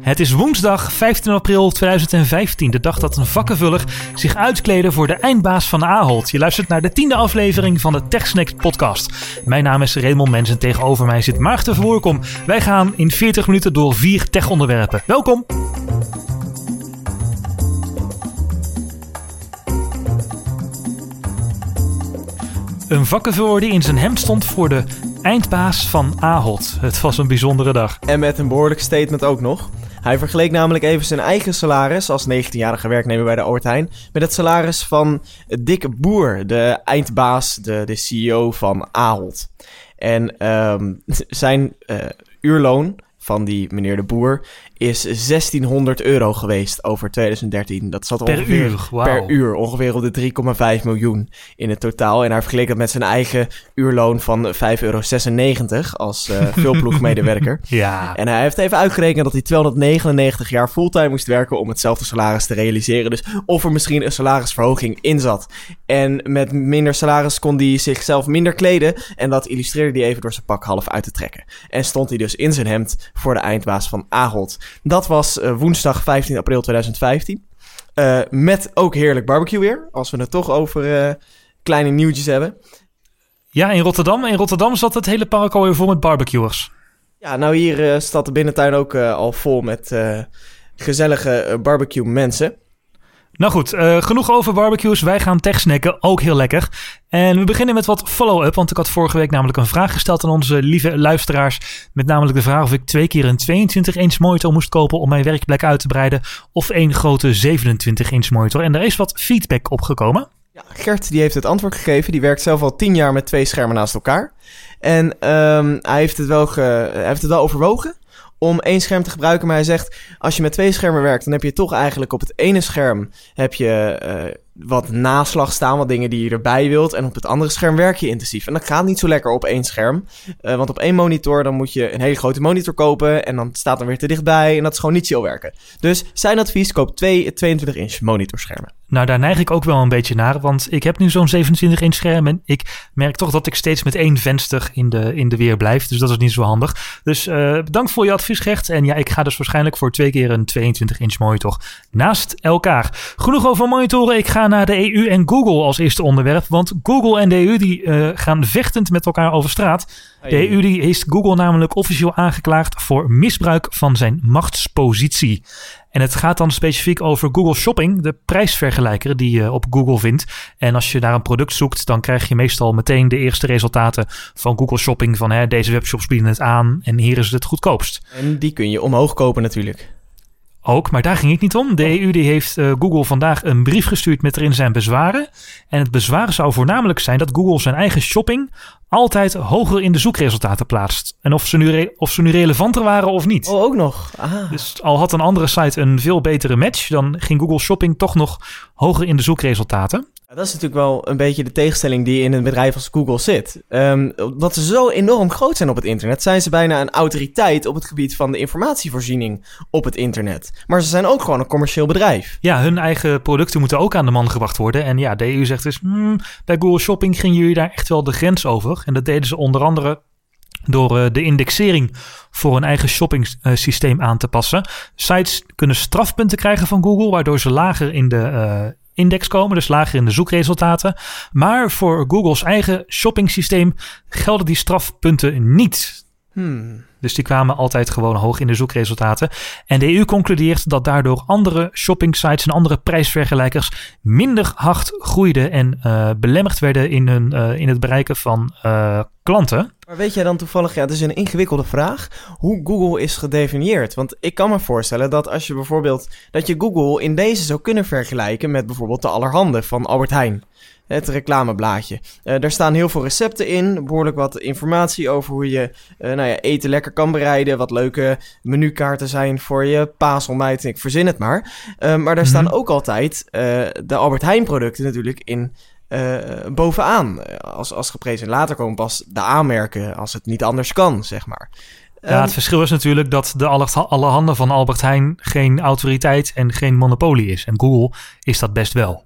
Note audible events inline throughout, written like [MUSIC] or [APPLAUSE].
Het is woensdag 15 april 2015, de dag dat een vakkenvuller zich uitkleedde voor de eindbaas van Ahold. Je luistert naar de tiende aflevering van de TechSnacks podcast. Mijn naam is Raymond Mens en tegenover mij zit Maarten Verwoerkom. Wij gaan in 40 minuten door vier tech-onderwerpen. Welkom! Een vakkenvuller die in zijn hemd stond voor de eindbaas van Ahold. Het was een bijzondere dag. En met een behoorlijk statement ook nog. Hij vergeleek namelijk even zijn eigen salaris als 19-jarige werknemer bij de Heijn met het salaris van Dick Boer, de eindbaas, de, de CEO van Ahold. En ehm, [LAUGHS] zijn uh, uurloon van die meneer de Boer is 1600 euro geweest over 2013. Dat zat Per ongeveer uur, wauw. per uur ongeveer op de 3,5 miljoen in het totaal. En hij vergeleek dat met zijn eigen uurloon van 5,96 euro als eh [LAUGHS] veelploegmedewerker. Ja, En hij heeft even uitgerekend dat hij 299 jaar fulltime moest werken om hetzelfde salaris te realiseren. Dus of er misschien een salarisverhoging in zat. En met minder salaris kon hij zichzelf minder kleden. En dat illustreerde hij even door zijn pak half uit te trekken. En stond hij dus in zijn hemd voor de eindbaas van Ahold. Dat was eh, woensdag 15 april 2015. Eh, met ook heerlijk barbecue weer. Als we het toch over eh, kleine nieuwtjes hebben. ja, in Rotterdam. In Rotterdam zat het hele park alweer vol met barbecuers. Ja, nou hier staat de binnentuin ook al vol met gezellige barbecue mensen. Nou goed, eh, genoeg over barbecues. Wij gaan tech snacken, ook heel lekker. En we beginnen met wat follow-up, want ik had vorige week namelijk een vraag gesteld aan onze lieve luisteraars. Met namelijk de vraag of ik twee keer een 22-inch monitor moest kopen om mijn werkplek uit te breiden. Of één grote 27-inch monitor. En er is wat feedback opgekomen. Ja, Gert die heeft het antwoord gegeven. Die werkt zelf al tien jaar met twee schermen naast elkaar. En ehm, hij, heeft het wel ge- hij heeft het wel overwogen om één scherm te gebruiken. Maar hij zegt, als je met twee schermen werkt, dan heb je toch eigenlijk op het ene scherm heb je eh, wat naslag staan, wat dingen die je erbij wilt. En op het andere scherm werk je intensief. En dat gaat niet zo lekker op één scherm. Eh, want op één monitor, dan moet je een hele grote monitor kopen. En dan staat dan weer te dichtbij. En dat is gewoon niet chill werken. Dus zijn advies, koop twee 22-inch monitorschermen. Nou, daar neig ik ook wel een beetje naar, want ik heb nu zo'n 27-inch scherm en ik merk toch dat ik steeds met één venster in de, in de weer blijf. Dus dat is niet zo handig. Dus eh bedankt voor je advies, Gert. En ja, ik ga dus waarschijnlijk voor twee keer een 22-inch monitor naast elkaar. Genoeg over monitoren. Ik ga naar de EU en Google als eerste onderwerp, want Google en de EU die eh, gaan vechtend met elkaar over straat. De EU die heeft Google namelijk officieel aangeklaagd voor misbruik van zijn machtspositie. En het gaat dan specifiek over Google Shopping, de prijsvergelijker die je op Google vindt. En als je naar een product zoekt, dan krijg je meestal meteen de eerste resultaten van Google Shopping. Van hè, deze webshops bieden het aan en hier is het het goedkoopst. En die kun je omhoog kopen natuurlijk. Ook, maar daar ging het niet om. De EU die heeft eh, Google vandaag een brief gestuurd met erin zijn bezwaren. En het bezwaar zou voornamelijk zijn dat Google zijn eigen shopping altijd hoger in de zoekresultaten plaatst. En of ze nu, of ze nu relevanter waren of niet. Oh, ook nog. Ah. Dus al had een andere site een veel betere match, dan ging Google Shopping toch nog hoger in de zoekresultaten. Dat is natuurlijk wel een beetje de tegenstelling die in een bedrijf als Google zit. Omdat ze zo enorm groot zijn op het internet, zijn ze bijna een autoriteit op het gebied van de informatievoorziening op het internet. Maar ze zijn ook gewoon een commercieel bedrijf. Ja, hun eigen producten moeten ook aan de man gebracht worden. En ja, de EU zegt dus, hmm, bij Google Shopping gingen jullie daar echt wel de grens over. En dat deden ze onder andere door eh, de indexering voor een eigen shopping systeem aan te passen. Sites kunnen strafpunten krijgen van Google, waardoor ze lager in de eh, index komen, dus lager in de zoekresultaten. Maar voor Googles eigen shopping systeem gelden die strafpunten niet. Hmm. Dus die kwamen altijd gewoon hoog in de zoekresultaten. En de EU concludeert dat daardoor andere shopping sites en andere prijsvergelijkers minder hard groeiden en eh, belemmerd werden in, hun, eh, in het bereiken van eh, klanten. Maar weet jij dan toevallig, ja, het is een ingewikkelde vraag, hoe Google is gedefinieerd? Want ik kan me voorstellen dat als je bijvoorbeeld, dat je Google in deze zou kunnen vergelijken met bijvoorbeeld de Allerhande van Albert Heijn. Het reclameblaadje. Eh daar staan heel veel recepten in, behoorlijk wat informatie over hoe je eh, nou ja, eten lekker kan bereiden. Wat leuke menukaarten zijn voor je paasontbijt, ik verzin het maar. Eh, maar daar staan Mhm. ook altijd de Albert Heijn producten natuurlijk in bovenaan. Als, als geprezen. Later komen pas de aanmerken als het niet anders kan, zeg maar. Ja, Ehm, het verschil is natuurlijk dat de alle handen van Albert Heijn geen autoriteit en geen monopolie is. En Google is dat best wel.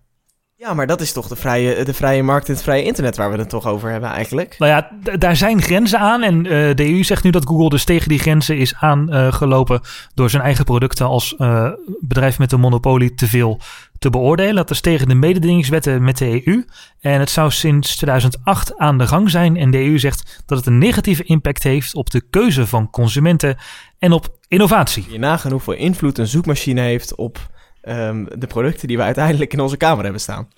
Ja, maar dat is toch de vrije, de vrije markt en het vrije internet waar we het toch over hebben eigenlijk. Nou ja, daar zijn grenzen aan. En eh, de EU zegt nu dat Google dus tegen die grenzen is aangelopen door zijn eigen producten als eh, bedrijf met een monopolie te veel te beoordelen. Dat is tegen de mededingingswetten met de EU. En het zou sinds 2008 aan de gang zijn. En de EU zegt dat het een negatieve impact heeft op de keuze van consumenten en op innovatie. Je nagaan hoeveel invloed een zoekmachine heeft op ehm, de producten die we uiteindelijk in onze kamer hebben staan.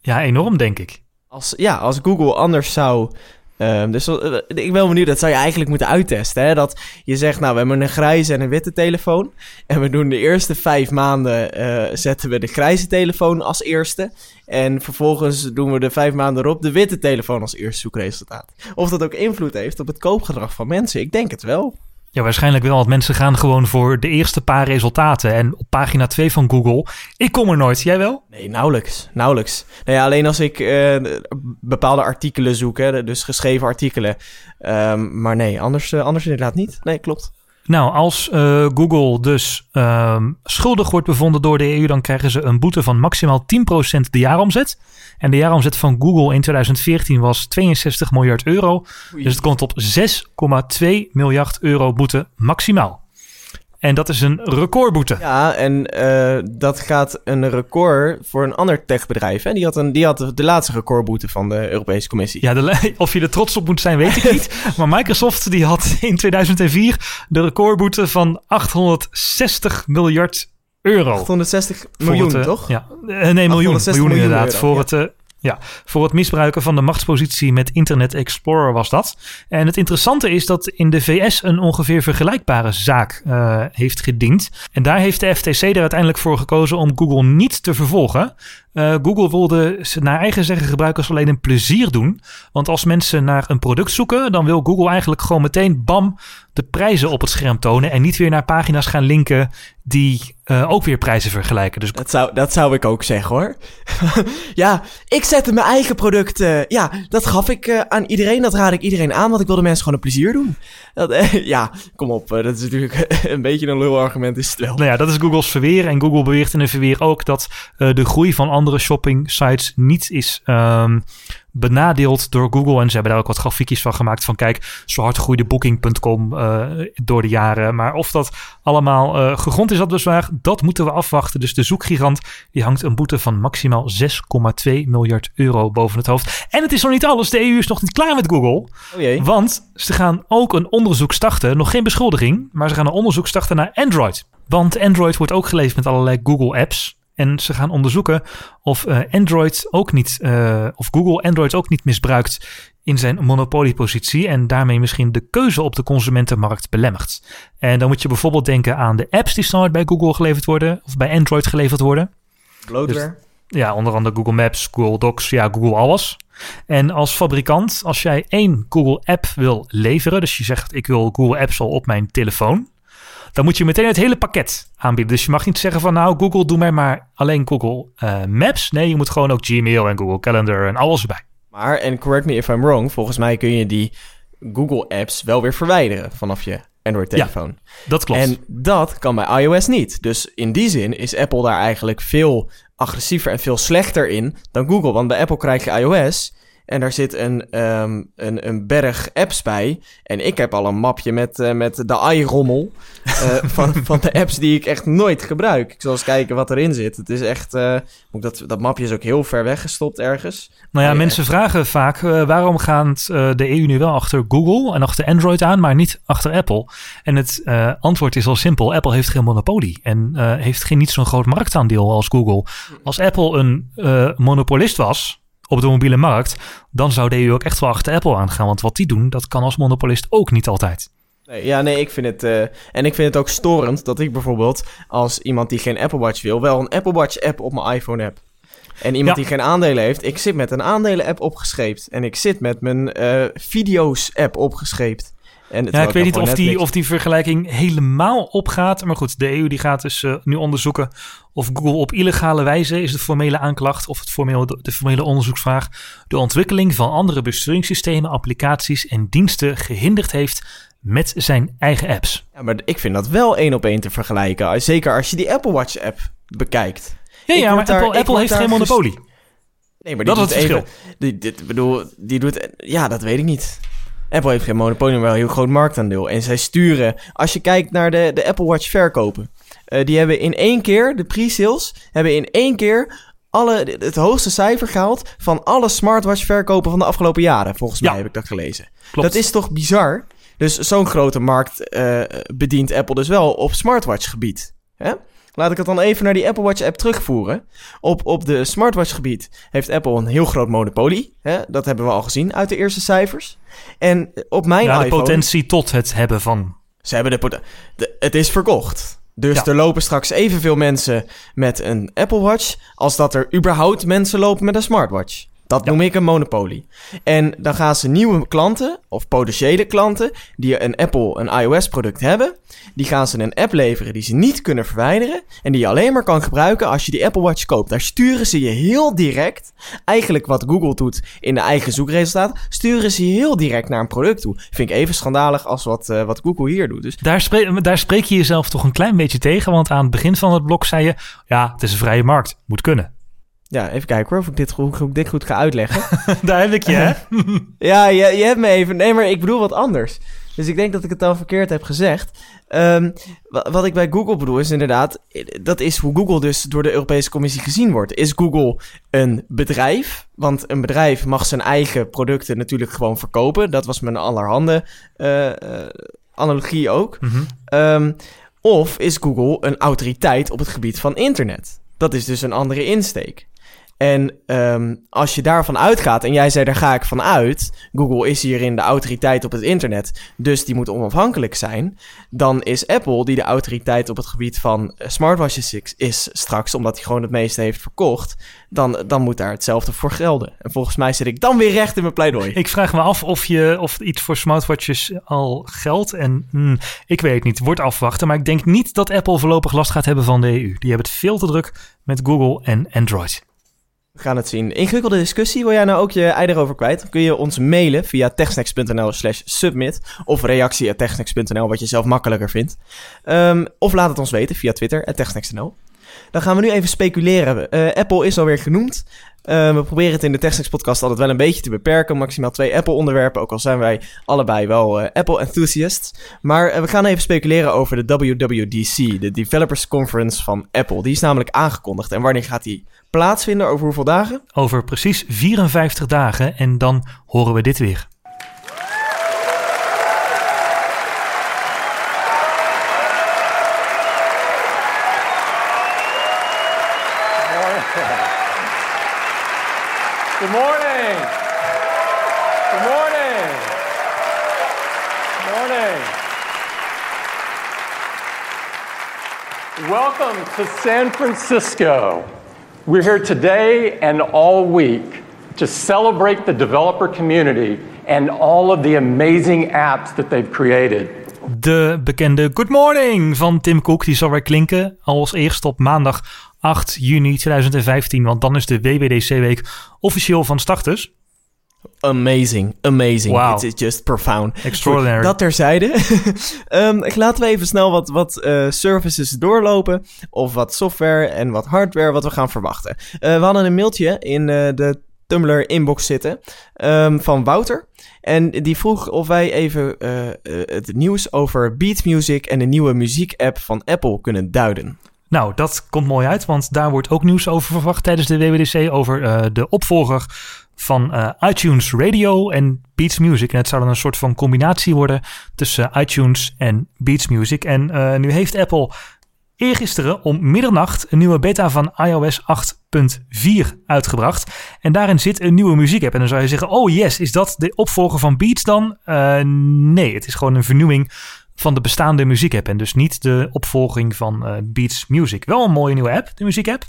Ja, enorm denk ik. Als, ja, als Google anders zou. ehm, dus eh, ik ben wel benieuwd, dat zou je eigenlijk moeten uittesten. Hè? Dat je zegt, nou, we hebben een grijze en een witte telefoon. En we doen de eerste vijf maanden, eh, zetten we de grijze telefoon als eerste. En vervolgens doen we de vijf maanden erop de witte telefoon als eerste zoekresultaat. Of dat ook invloed heeft op het koopgedrag van mensen. Ik denk het wel. Ja, waarschijnlijk wel, want mensen gaan gewoon voor de eerste paar resultaten. En op pagina 2 van Google, ik kom er nooit. Jij wel? Nee, nauwelijks. Nauwelijks. Nou ja, alleen als ik eh, bepaalde artikelen zoek, hè, dus geschreven artikelen. Ehm, maar nee, anders, eh, anders inderdaad niet. Nee, klopt. Nou, als eh, Google dus ehm, schuldig wordt bevonden door de EU, dan krijgen ze een boete van maximaal 10% de jaaromzet. En de jaaromzet van Google in 2014 was 62 miljard euro. Dus het komt op 6,2 miljard euro boete maximaal. En dat is een recordboete. Ja, en eh, dat gaat een record voor een ander techbedrijf. Hè? Die, had een, die had de laatste recordboete van de Europese Commissie. Ja, de, [LAUGHS] of je er trots op moet zijn, weet ik niet. [LAUGHS] maar Microsoft die had in 2004 de recordboete van 860 miljard euro. 860 Voor miljoen, het, eh, toch? Ja, Eh, nee, miljoen. 860 Miljoen miljoen inderdaad. euro, voor, ja. het, eh, ja, voor het misbruiken van de machtspositie met Internet Explorer was dat. En het interessante is dat in de VS een ongeveer vergelijkbare zaak heeft gediend. En daar heeft de FTC er uiteindelijk voor gekozen om Google niet te vervolgen. Eh, Google wilde naar eigen zeggen gebruikers alleen een plezier doen. Want als mensen naar een product zoeken, dan wil Google eigenlijk gewoon meteen bam de prijzen op het scherm tonen. En niet weer naar pagina's gaan linken die eh, ook weer prijzen vergelijken. Dus Dat zou, dat zou ik ook zeggen hoor. [LAUGHS] ja, ik zette mijn eigen product. eh, ja, dat gaf ik aan iedereen. Dat raad ik iedereen aan, want ik wilde mensen gewoon een plezier doen. Dat, [LAUGHS] ja, kom op. dat is natuurlijk [LAUGHS] een beetje een lulargument, is het wel. Nou ja, dat is Google's verweer. En Google beweert in een verweer ook dat de groei van andere shopping sites niet is ehm, benadeeld door Google. En ze hebben daar ook wat grafiekjes van gemaakt van kijk, zo hard groeide Booking.com eh, door de jaren. Maar of dat allemaal eh, gegrond is, dat bezwaar, dat moeten we afwachten. Dus de zoekgigant die hangt een boete van maximaal 6,2 miljard euro boven het hoofd. En het is nog niet alles. De EU is nog niet klaar met Google. Oh jee. Want ze gaan ook een onderzoek starten. Nog geen beschuldiging, maar ze gaan een onderzoek starten naar Android. Want Android wordt ook geleverd met allerlei Google apps. En ze gaan onderzoeken of eh, Android ook niet, eh, of Google Android ook niet misbruikt in zijn monopoliepositie en daarmee misschien de keuze op de consumentenmarkt belemmert. En dan moet je bijvoorbeeld denken aan de apps die standaard bij Google geleverd worden of bij Android geleverd worden. Bloatware. Ja, onder andere Google Maps, Google Docs, ja, Google alles. En als fabrikant, als jij één Google app wil leveren, dus je zegt ik wil Google Apps al op mijn telefoon, dan moet je meteen het hele pakket aanbieden. Dus je mag niet zeggen van nou Google doe mij maar alleen Google eh, Maps. Nee, je moet gewoon ook Gmail en Google Calendar en alles erbij. Maar, en correct me if I'm wrong, volgens mij kun je die Google apps wel weer verwijderen vanaf je Android telefoon. Dat klopt. En dat kan bij iOS niet. Dus in die zin is Apple daar eigenlijk veel agressiever en veel slechter in dan Google. Want bij Apple krijg je iOS en daar zit een, ehm, een, een berg apps bij. En ik heb al een mapje met, eh, met de i-rommel eh, [LAUGHS] van, van de apps die ik echt nooit gebruik. Ik zal eens kijken wat erin zit. Het is echt... eh, dat, dat mapje is ook heel ver weggestopt ergens. nou ja, mensen vragen vaak waarom gaat de EU nu wel achter Google en achter Android aan, maar niet achter Apple? En het antwoord is al simpel. Apple heeft geen monopolie en heeft geen niet zo'n groot marktaandeel als Google. Als Apple een monopolist was op de mobiele markt, dan zou de EU ook echt wel achter Apple aangaan. Want wat die doen, dat kan als monopolist ook niet altijd. Nee, ja, nee, ik vind het... eh, en ik vind het ook storend dat ik bijvoorbeeld als iemand die geen Apple Watch wil... wel een Apple Watch app op mijn iPhone heb. En iemand Ja. die geen aandelen heeft... ik zit met een aandelen app opgescheept. En ik zit met mijn eh, video's app opgescheept. En Ja, ik weet niet of die, of die vergelijking helemaal opgaat. Maar goed, de EU die gaat dus eh, nu onderzoeken of Google op illegale wijze is de formele aanklacht of het formele, de formele onderzoeksvraag de ontwikkeling van andere besturingssystemen, applicaties en diensten gehinderd heeft met zijn eigen apps. Ja, maar ik vind dat wel één op één te vergelijken. Zeker als je die Apple Watch app bekijkt. Ja, ja maar daar- Apple, heeft geen monopolie. Nee, maar Dat die is doet het even, die, dit, bedoel, die doet... Ja, dat weet ik niet. Apple heeft geen monopolie, maar wel een heel groot marktaandeel. En zij sturen... Als je kijkt naar de, de Apple Watch verkopen... eh, die hebben in één keer, de pre-sales... hebben in één keer alle, het hoogste cijfer gehaald... van alle smartwatch verkopen van de afgelopen jaren. Volgens Ja. mij heb ik dat gelezen. Klopt. Dat is toch bizar? Dus zo'n grote markt eh, bedient Apple dus wel op smartwatch gebied. Hè? Laat ik het dan even naar die Apple Watch app terugvoeren. Op, op de smartwatch gebied heeft Apple een heel groot monopolie. Hè? Dat hebben we al gezien uit de eerste cijfers. En op mijn ja, de iPhone... potentie tot het hebben van. Ze hebben de, pot- de Het is verkocht. Dus Ja. er lopen straks evenveel mensen met een Apple Watch... als dat er überhaupt mensen lopen met een smartwatch. Dat Ja. noem ik een monopolie. En dan gaan ze nieuwe klanten, of potentiële klanten... die een Apple, een iOS-product hebben... die gaan ze een app leveren die ze niet kunnen verwijderen... en die je alleen maar kan gebruiken als je die Apple Watch koopt. Daar sturen ze je heel direct... eigenlijk wat Google doet in de eigen zoekresultaat... sturen ze je heel direct naar een product toe. Vind ik even schandalig als wat, eh, wat Google hier doet. Dus Daar, spre- daar spreek je jezelf toch een klein beetje tegen. Want aan het begin van het blok zei je: ja, het is een vrije markt. Moet kunnen. Ja, even kijken hoor, of ik dit goed, hoe ik dit goed ga uitleggen. [LAUGHS] daar heb ik je, hè? [LAUGHS] ja, je, je hebt me even... Nee, maar ik bedoel wat anders. Dus ik denk dat ik het dan verkeerd heb gezegd. Ehm, wa- wat ik bij Google bedoel is inderdaad... Dat is hoe Google dus door de Europese Commissie gezien wordt. Is Google een bedrijf? Want een bedrijf mag zijn eigen producten natuurlijk gewoon verkopen. Dat was mijn allerhande eh, eh, analogie ook. Mhm. Ehm, of is Google een autoriteit op het gebied van internet? Dat is dus een andere insteek. En ehm, als je daarvan uitgaat, en jij zei daar ga ik van uit, Google is hierin de autoriteit op het internet, dus die moet onafhankelijk zijn, dan is Apple, die de autoriteit op het gebied van eh, smartwatches is, straks, omdat hij gewoon het meeste heeft verkocht, dan, dan moet daar hetzelfde voor gelden. En volgens mij zit ik dan weer recht in mijn pleidooi. Ik vraag me af of, je, of iets voor smartwatches al geldt. En hmm, ik weet niet. Wordt afwachten. Maar ik denk niet dat Apple voorlopig last gaat hebben van de EU. Die hebben het veel te druk met Google en Android. We gaan het zien. Ingewikkelde discussie. Wil jij nou ook je ei erover kwijt? Dan kun je ons mailen via techsnacks.nl slash submit. Of reactie at wat je zelf makkelijker vindt. Ehm, of laat het ons weten via Twitter, at techsnacks.nl. Dan gaan we nu even speculeren. Eh, Apple is alweer genoemd. Eh, we proberen het in de TechSnacks podcast altijd wel een beetje te beperken. Maximaal twee Apple onderwerpen, ook al zijn wij allebei wel eh, Apple enthusiasts. Maar we gaan even speculeren over de WWDC, de Developers Conference van Apple. Die is namelijk aangekondigd. En wanneer gaat die plaatsvinden? Over hoeveel dagen? Over precies 54 dagen. En dan horen we dit weer. Morning. Good morning. Good morning. Welcome to San Francisco. We're here today and all week to celebrate the developer community and all of the amazing apps that they've created. De bekende Good Morning van Tim Cook. Die zal weer klinken als eerst op maandag 8 juni 2015. Want dan is de WWDC-week officieel van start dus. Amazing, amazing. Wow. It's just profound. Extraordinary. Goed, dat terzijde. [LAUGHS] Ehm laten we even snel wat, wat eh, services doorlopen. Of wat software en wat hardware wat we gaan verwachten. Eh, we hadden een mailtje in eh, de Tumblr inbox zitten ehm, van Wouter. En die vroeg of wij even het nieuws over Beat Music en de nieuwe muziekapp van Apple kunnen duiden. Nou, dat komt mooi uit, want daar wordt ook nieuws over verwacht tijdens de WWDC. Over eh, de opvolger van eh, iTunes Radio en Beats Music. En het zou dan een soort van combinatie worden tussen iTunes en Beats Music. En eh, nu heeft Apple eergisteren om middernacht een nieuwe beta van iOS 8.4 uitgebracht. En daarin zit een nieuwe muziekapp. En dan zou je zeggen, oh yes, is dat de opvolger van Beats dan? Nee, het is gewoon een vernieuwing van de bestaande muziekapp. En dus niet de opvolging van eh, Beats Music. Wel een mooie nieuwe app, de muziekapp.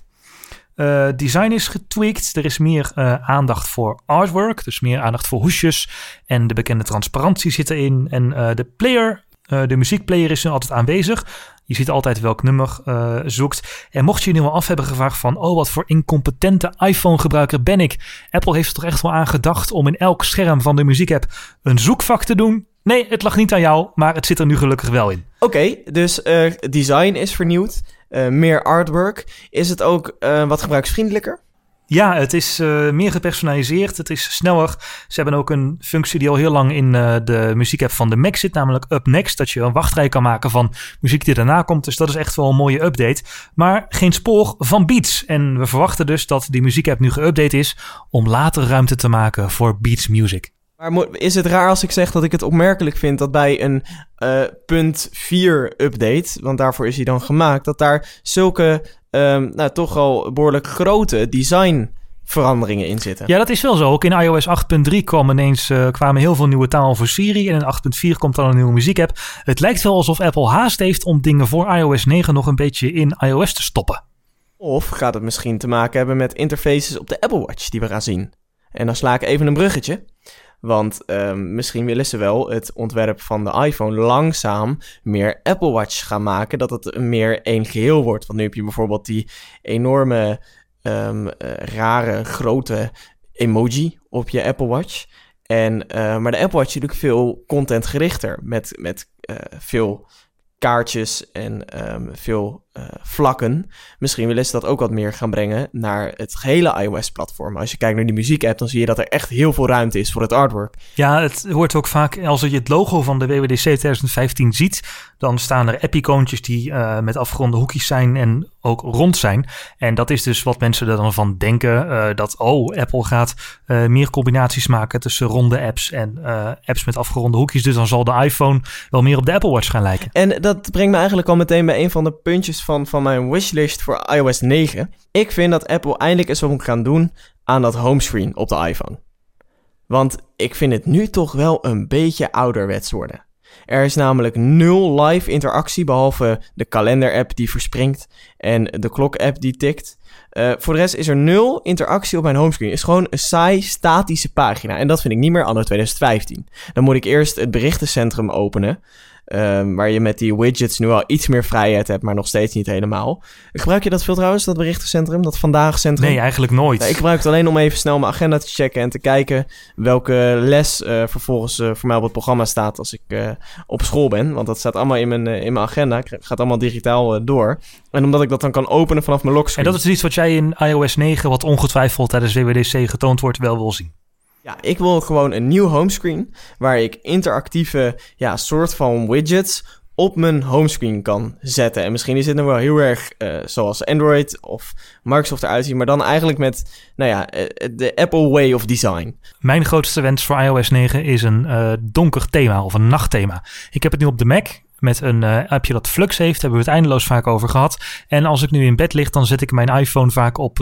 Eh design is getweakt. Er is meer eh, aandacht voor artwork. Dus meer aandacht voor hoesjes. En de bekende transparantie zit erin. En de player, de muziekplayer is nu altijd aanwezig. Je ziet altijd welk nummer zoekt. En mocht je je nu al af hebben gevraagd van... oh, wat voor incompetente iPhone-gebruiker ben ik. Apple heeft er toch echt wel aan gedacht... om in elk scherm van de muziekapp een zoekvak te doen. Nee, het lag niet aan jou, maar het zit er nu gelukkig wel in. Oké, dus eh, design is vernieuwd. eh, meer artwork. Is het ook eh, wat gebruiksvriendelijker? Ja, het is uh, meer gepersonaliseerd. Het is sneller. Ze hebben ook een functie die al heel lang in uh, de muziekapp van de Mac zit, namelijk Up Next. Dat je een wachtrij kan maken van muziek die daarna komt. Dus dat is echt wel een mooie update. Maar geen spoor van Beats. En we verwachten dus dat die muziekapp nu geüpdate is om later ruimte te maken voor Beats Music. Maar is het raar als ik zeg dat ik het opmerkelijk vind dat bij een uh, punt 4 update, want daarvoor is hij dan gemaakt, dat daar zulke um, nou, toch al behoorlijk grote design veranderingen in zitten. Ja, dat is wel zo. Ook in iOS 8.3 kwamen ineens uh, kwamen heel veel nieuwe taal voor Siri. En in 8.4 komt dan een nieuwe muziekapp. Het lijkt wel alsof Apple haast heeft om dingen voor iOS 9 nog een beetje in iOS te stoppen. Of gaat het misschien te maken hebben met interfaces op de Apple Watch die we gaan zien? En dan sla ik even een bruggetje. Want um, misschien willen ze wel het ontwerp van de iPhone langzaam meer Apple Watch gaan maken. Dat het meer één geheel wordt. Want nu heb je bijvoorbeeld die enorme, um, uh, rare, grote emoji op je Apple Watch. En, uh, maar de Apple Watch is natuurlijk veel contentgerichter. Met, met uh, veel kaartjes en um, veel uh, vlakken. Misschien willen ze dat ook wat meer gaan brengen naar het gehele iOS-platform. Als je kijkt naar die muziek-app, dan zie je dat er echt heel veel ruimte is voor het artwork. Ja, het hoort ook vaak, als je het logo van de WWDC 2015 ziet, dan staan er app-icoontjes die uh, met afgeronde hoekjes zijn en ook rond zijn. En dat is dus wat mensen er dan van denken, uh, dat oh, Apple gaat meer combinaties maken tussen ronde apps en apps met afgeronde hoekjes. Dus dan zal de iPhone wel meer op de Apple Watch gaan lijken. En dat brengt me eigenlijk al meteen bij een van de puntjes van, van mijn wishlist voor iOS 9. Ik vind dat Apple eindelijk eens wat moet gaan doen aan dat homescreen op de iPhone. Want ik vind het nu toch wel een beetje ouderwets worden. Er is namelijk nul live interactie, behalve de kalender-app die verspringt en de klok-app die tikt. Uh, voor de rest is er nul interactie op mijn homescreen. Het is gewoon een saai, statische pagina. En dat vind ik niet meer anno 2015. Dan moet ik eerst het berichtencentrum openen. Um, waar je met die widgets nu al iets meer vrijheid hebt, maar nog steeds niet helemaal. Gebruik je dat veel trouwens, dat berichtencentrum, dat vandaag centrum? Nee, eigenlijk nooit. ik gebruik het alleen om even snel mijn agenda te checken en te kijken welke les uh, vervolgens uh, voor mij op het programma staat als ik uh, op school ben. Want dat staat allemaal in mijn, in mijn agenda, gaat allemaal digitaal door. En omdat ik dat dan kan openen vanaf mijn lockscreen. En dat is iets wat jij in iOS 9, wat ongetwijfeld tijdens WWDC getoond wordt, wel wil zien. Ja, ik wil gewoon een nieuw homescreen waar ik interactieve ja, soort van widgets op mijn homescreen kan zetten. En misschien is dit nog wel heel erg uh, zoals Android of Microsoft eruit ziet, maar dan eigenlijk met, nou ja, uh, de Apple way of design. Mijn grootste wens voor iOS 9 is een donker thema of een nachtthema. Ik heb het nu op de Mac met een appje dat Flux heeft. Hebben we het eindeloos vaak over gehad. En als ik nu in bed lig, dan zet ik mijn iPhone vaak op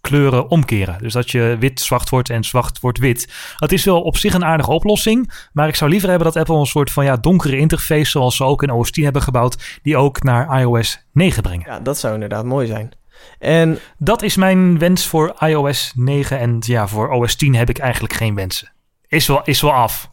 kleuren omkeren. Dus dat je wit zwart wordt en zwart wordt wit. Dat is wel op zich een aardige oplossing. Maar ik zou liever hebben dat Apple een soort van ja, donkere interface, zoals ze ook in OS 10 hebben gebouwd, die ook naar iOS 9 brengen. Ja, dat zou inderdaad mooi zijn. En dat is mijn wens voor iOS 9. En ja, voor OS 10 heb ik eigenlijk geen wensen. Is wel, is wel af.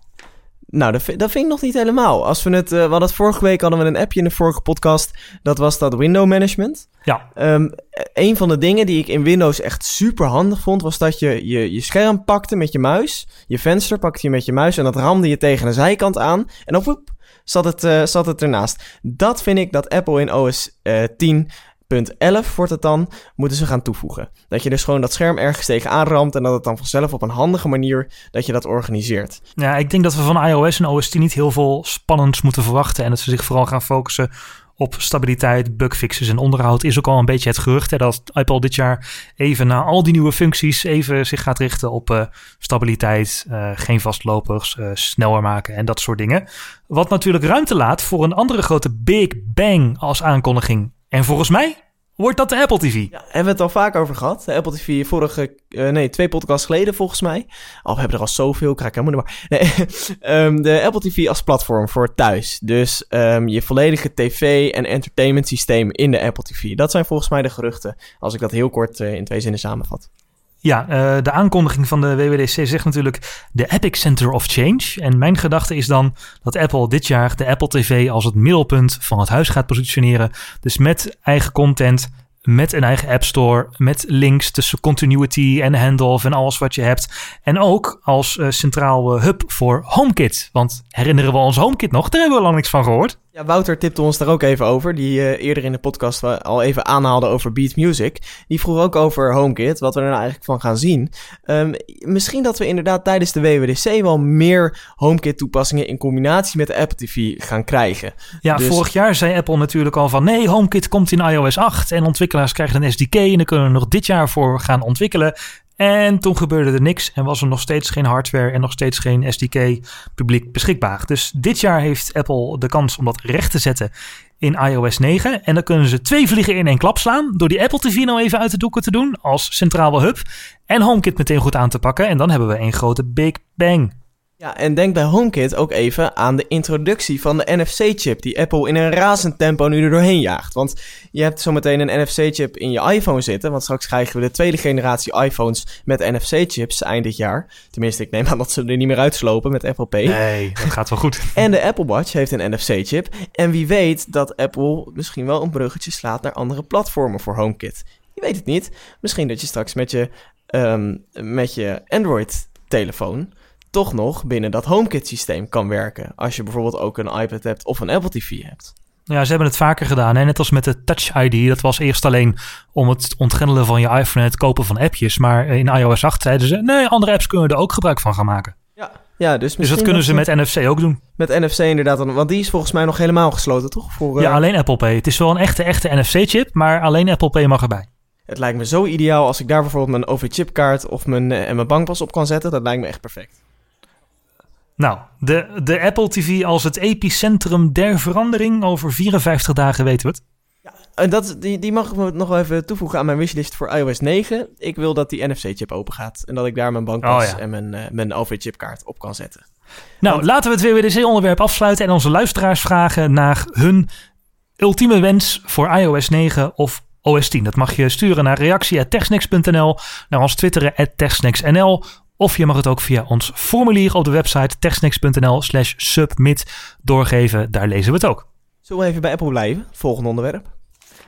Nou, dat, dat vind ik nog niet helemaal. Als we het, uh, we hadden het vorige week hadden we een appje in de vorige podcast. Dat was dat window management. Ja. Um, een van de dingen die ik in Windows echt super handig vond, was dat je, je je scherm pakte met je muis. Je venster pakte je met je muis en dat ramde je tegen de zijkant aan. En dan woep, zat het, uh, zat het ernaast. Dat vind ik dat Apple in OS uh, 10 Punt 11 wordt het dan, moeten ze gaan toevoegen. Dat je dus gewoon dat scherm ergens tegenaan ramt en dat het dan vanzelf op een handige manier dat je dat organiseert. Ja, ik denk dat we van iOS en OS 10 niet heel veel spannends moeten verwachten en dat ze zich vooral gaan focussen op stabiliteit, bugfixes en onderhoud. Is ook al een beetje het gerucht hè, dat Apple dit jaar even na al die nieuwe functies even zich gaat richten op uh, stabiliteit, uh, geen vastlopers, uh, sneller maken en dat soort dingen. Wat natuurlijk ruimte laat voor een andere grote Big Bang als aankondiging en volgens mij wordt dat de Apple TV. Ja, hebben we het al vaak over gehad. De Apple TV vorige, uh, nee, twee podcasts geleden volgens mij. Al oh, we hebben er al zoveel, krijg ik helemaal niet maar. Nee, um, [LAUGHS] de Apple TV als platform voor thuis. Dus um, je volledige tv- en entertainment systeem in de Apple TV. Dat zijn volgens mij de geruchten, als ik dat heel kort uh, in twee zinnen samenvat. Ja, uh, de aankondiging van de WWDC zegt natuurlijk de Epic Center of Change. En mijn gedachte is dan dat Apple dit jaar de Apple TV als het middelpunt van het huis gaat positioneren. Dus met eigen content, met een eigen App Store, met links tussen continuity en handoff en alles wat je hebt. En ook als uh, centraal uh, hub voor HomeKit. Want herinneren we ons HomeKit nog? Daar hebben we lang niks van gehoord. Ja, Wouter tipte ons daar ook even over, die uh, eerder in de podcast al even aanhaalde over Beat Music. Die vroeg ook over HomeKit, wat we er nou eigenlijk van gaan zien. Um, misschien dat we inderdaad tijdens de WWDC wel meer HomeKit toepassingen in combinatie met de Apple TV gaan krijgen. Ja, dus... vorig jaar zei Apple natuurlijk al van nee, HomeKit komt in iOS 8 en ontwikkelaars krijgen een SDK en daar kunnen we nog dit jaar voor gaan ontwikkelen. En toen gebeurde er niks en was er nog steeds geen hardware en nog steeds geen SDK publiek beschikbaar. Dus dit jaar heeft Apple de kans om dat recht te zetten in iOS 9. En dan kunnen ze twee vliegen in één klap slaan door die Apple TV nou even uit de doeken te doen als centrale hub. En HomeKit meteen goed aan te pakken en dan hebben we een grote Big Bang. Ja, en denk bij HomeKit ook even aan de introductie van de NFC-chip die Apple in een razend tempo nu er doorheen jaagt. Want je hebt zometeen een NFC-chip in je iPhone zitten, want straks krijgen we de tweede generatie iPhones met NFC-chips eind dit jaar. Tenminste, ik neem aan dat ze er niet meer uitslopen met Apple Pay. Nee, dat gaat wel goed. [LAUGHS] en de Apple Watch heeft een NFC-chip. En wie weet dat Apple misschien wel een bruggetje slaat naar andere platformen voor HomeKit. Je weet het niet. Misschien dat je straks met je, um, met je Android-telefoon toch nog binnen dat HomeKit systeem kan werken. Als je bijvoorbeeld ook een iPad hebt of een Apple TV hebt. Ja, ze hebben het vaker gedaan. Hè? Net als met de Touch ID. Dat was eerst alleen om het ontgrendelen van je iPhone en het kopen van appjes. Maar in iOS 8 zeiden ze, nee, andere apps kunnen er ook gebruik van gaan maken. Ja, ja dus, dus dat kunnen ze met NFC ook doen. Met NFC inderdaad, want die is volgens mij nog helemaal gesloten, toch? Voor, Ja, eh, alleen Apple Pay. Het is wel een echte, echte NFC-chip, maar alleen Apple Pay mag erbij. Het lijkt me zo ideaal als ik daar bijvoorbeeld mijn OV-chipkaart of mijn, uh, en mijn bankpas op kan zetten. Dat lijkt me echt perfect. Nou, de, de Apple TV als het epicentrum der verandering. Over 54 dagen weten we het. Ja, en dat, die, die mag ik nog even toevoegen aan mijn wishlist voor iOS 9. Ik wil dat die NFC-chip open gaat. En dat ik daar mijn bankpas oh, en mijn, uh, mijn OV-chipkaart op kan zetten. Nou, laten we het WWDC-onderwerp afsluiten en onze luisteraars vragen naar hun ultieme wens voor iOS 9 of OS 10. Dat mag je sturen naar reactie.techsnacks.nl, naar ons twitteren @techsnacksnl of je mag het ook via ons formulier op de website techsnacks.nl slash submit doorgeven. Daar lezen we het ook. Zullen we even bij Apple blijven? Volgende onderwerp.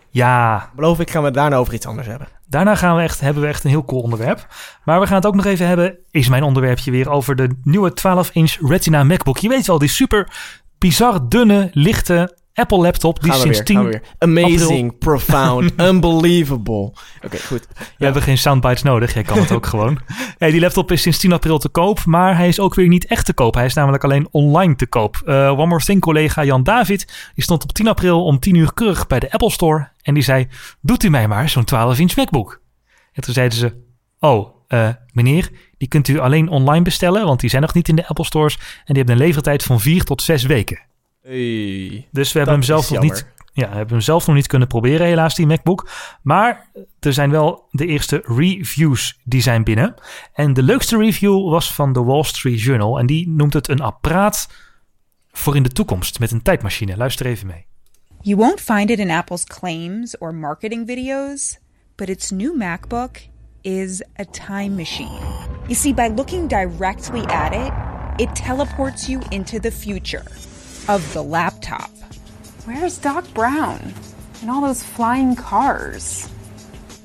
Ja. Beloof ik gaan we het daarna over iets anders hebben. Daarna gaan we echt, hebben we echt een heel cool onderwerp. Maar we gaan het ook nog even hebben, is mijn onderwerpje weer, over de nieuwe 12-inch Retina MacBook. Je weet wel, die super bizar dunne, lichte Apple laptop die sinds 10 Amazing, profound, [LAUGHS] unbelievable. Oké, goed. We hebben geen soundbites nodig, jij kan het ook gewoon. [LAUGHS] Hey, die laptop is sinds 10 april te koop, maar hij is ook weer niet echt te koop. Hij is namelijk alleen online te koop. Uh, One More Thing collega Jan David, die stond op 10 april om 10 uur keurig bij de Apple Store. En die zei, doet u mij maar zo'n 12-inch MacBook. En toen zeiden ze, oh, uh, meneer, die kunt u alleen online bestellen, want die zijn nog niet in de Apple Stores. En die hebben een levertijd van 4 tot 6 weken. Hey, dus we hebben hem zelf nog niet. Ja, hebben hem zelf nog niet kunnen proberen, helaas, die MacBook. Maar er zijn wel de eerste reviews die zijn binnen. En de leukste review was van de Wall Street Journal. En die noemt het een apparaat voor in de toekomst met een tijdmachine. Luister even mee. You won't find it in Apple's claims or marketing videos, but its new MacBook is a time machine. You see, by looking directly at it, it teleports you into the future. Of the laptop. Where's Doc Brown? And all those flying cars?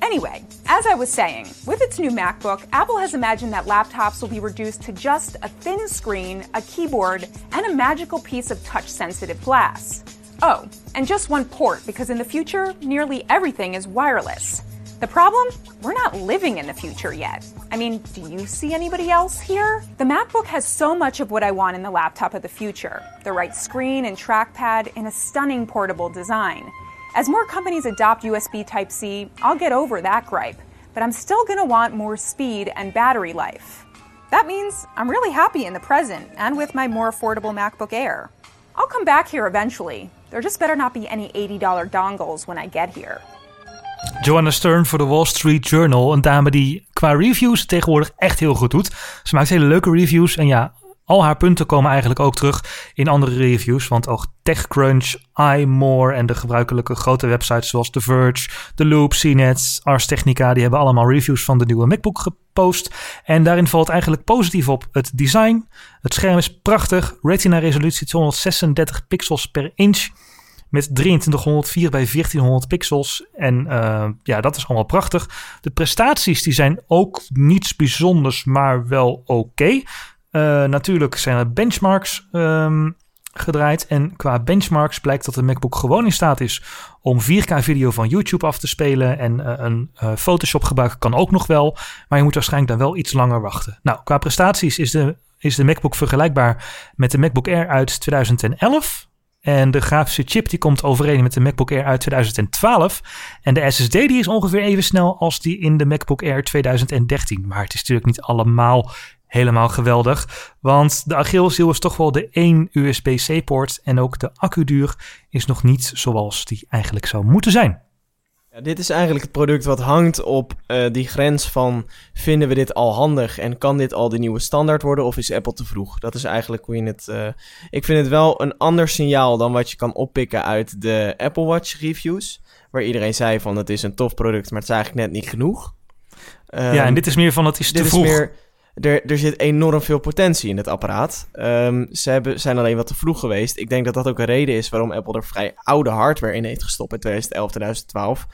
Anyway, as I was saying, with its new MacBook, Apple has imagined that laptops will be reduced to just a thin screen, a keyboard, and a magical piece of touch sensitive glass. Oh, and just one port, because in the future, nearly everything is wireless. The problem? We're not living in the future yet. I mean, do you see anybody else here? The MacBook has so much of what I want in the laptop of the future the right screen and trackpad in a stunning portable design. As more companies adopt USB Type C, I'll get over that gripe, but I'm still gonna want more speed and battery life. That means I'm really happy in the present and with my more affordable MacBook Air. I'll come back here eventually. There just better not be any $80 dongles when I get here. Joanna Stern voor de Wall Street Journal. Een dame die qua reviews tegenwoordig echt heel goed doet. Ze maakt hele leuke reviews. En ja, al haar punten komen eigenlijk ook terug in andere reviews. Want ook TechCrunch, iMore en de gebruikelijke grote websites zoals The Verge, The Loop, CNET, Ars Technica... die hebben allemaal reviews van de nieuwe MacBook gepost. En daarin valt eigenlijk positief op het design. Het scherm is prachtig. Retina resolutie 236 pixels per inch met 2304 bij 1400 pixels. En uh, ja, dat is allemaal prachtig. De prestaties die zijn ook niets bijzonders, maar wel oké. Uh, natuurlijk zijn er benchmarks um, gedraaid. En qua benchmarks blijkt dat de MacBook gewoon in staat is om 4K-video van YouTube af te spelen. En uh, een Photoshop gebruiken kan ook nog wel. Maar je moet waarschijnlijk dan wel iets langer wachten. Nou, qua prestaties is de, is de MacBook vergelijkbaar met de MacBook Air uit 2011. En de grafische chip die komt overeen met de MacBook Air uit 2012. En de SSD die is ongeveer even snel als die in de MacBook Air 2013. Maar het is natuurlijk niet allemaal helemaal geweldig. Want de Achilleshiel is toch wel de één USB-C-poort. En ook de accuduur is nog niet zoals die eigenlijk zou moeten zijn. Ja, dit is eigenlijk het product wat hangt op uh, die grens van vinden we dit al handig en kan dit al de nieuwe standaard worden of is Apple te vroeg? Dat is eigenlijk hoe je het. Uh, ik vind het wel een ander signaal dan wat je kan oppikken uit de Apple Watch reviews, waar iedereen zei van het is een tof product, maar het is eigenlijk net niet genoeg. Um, ja, en dit is meer van het is te vroeg. Is meer, er, er zit enorm veel potentie in het apparaat. Um, ze hebben, zijn alleen wat te vroeg geweest. Ik denk dat dat ook een reden is waarom Apple er vrij oude hardware in heeft gestopt in 2011, 2012.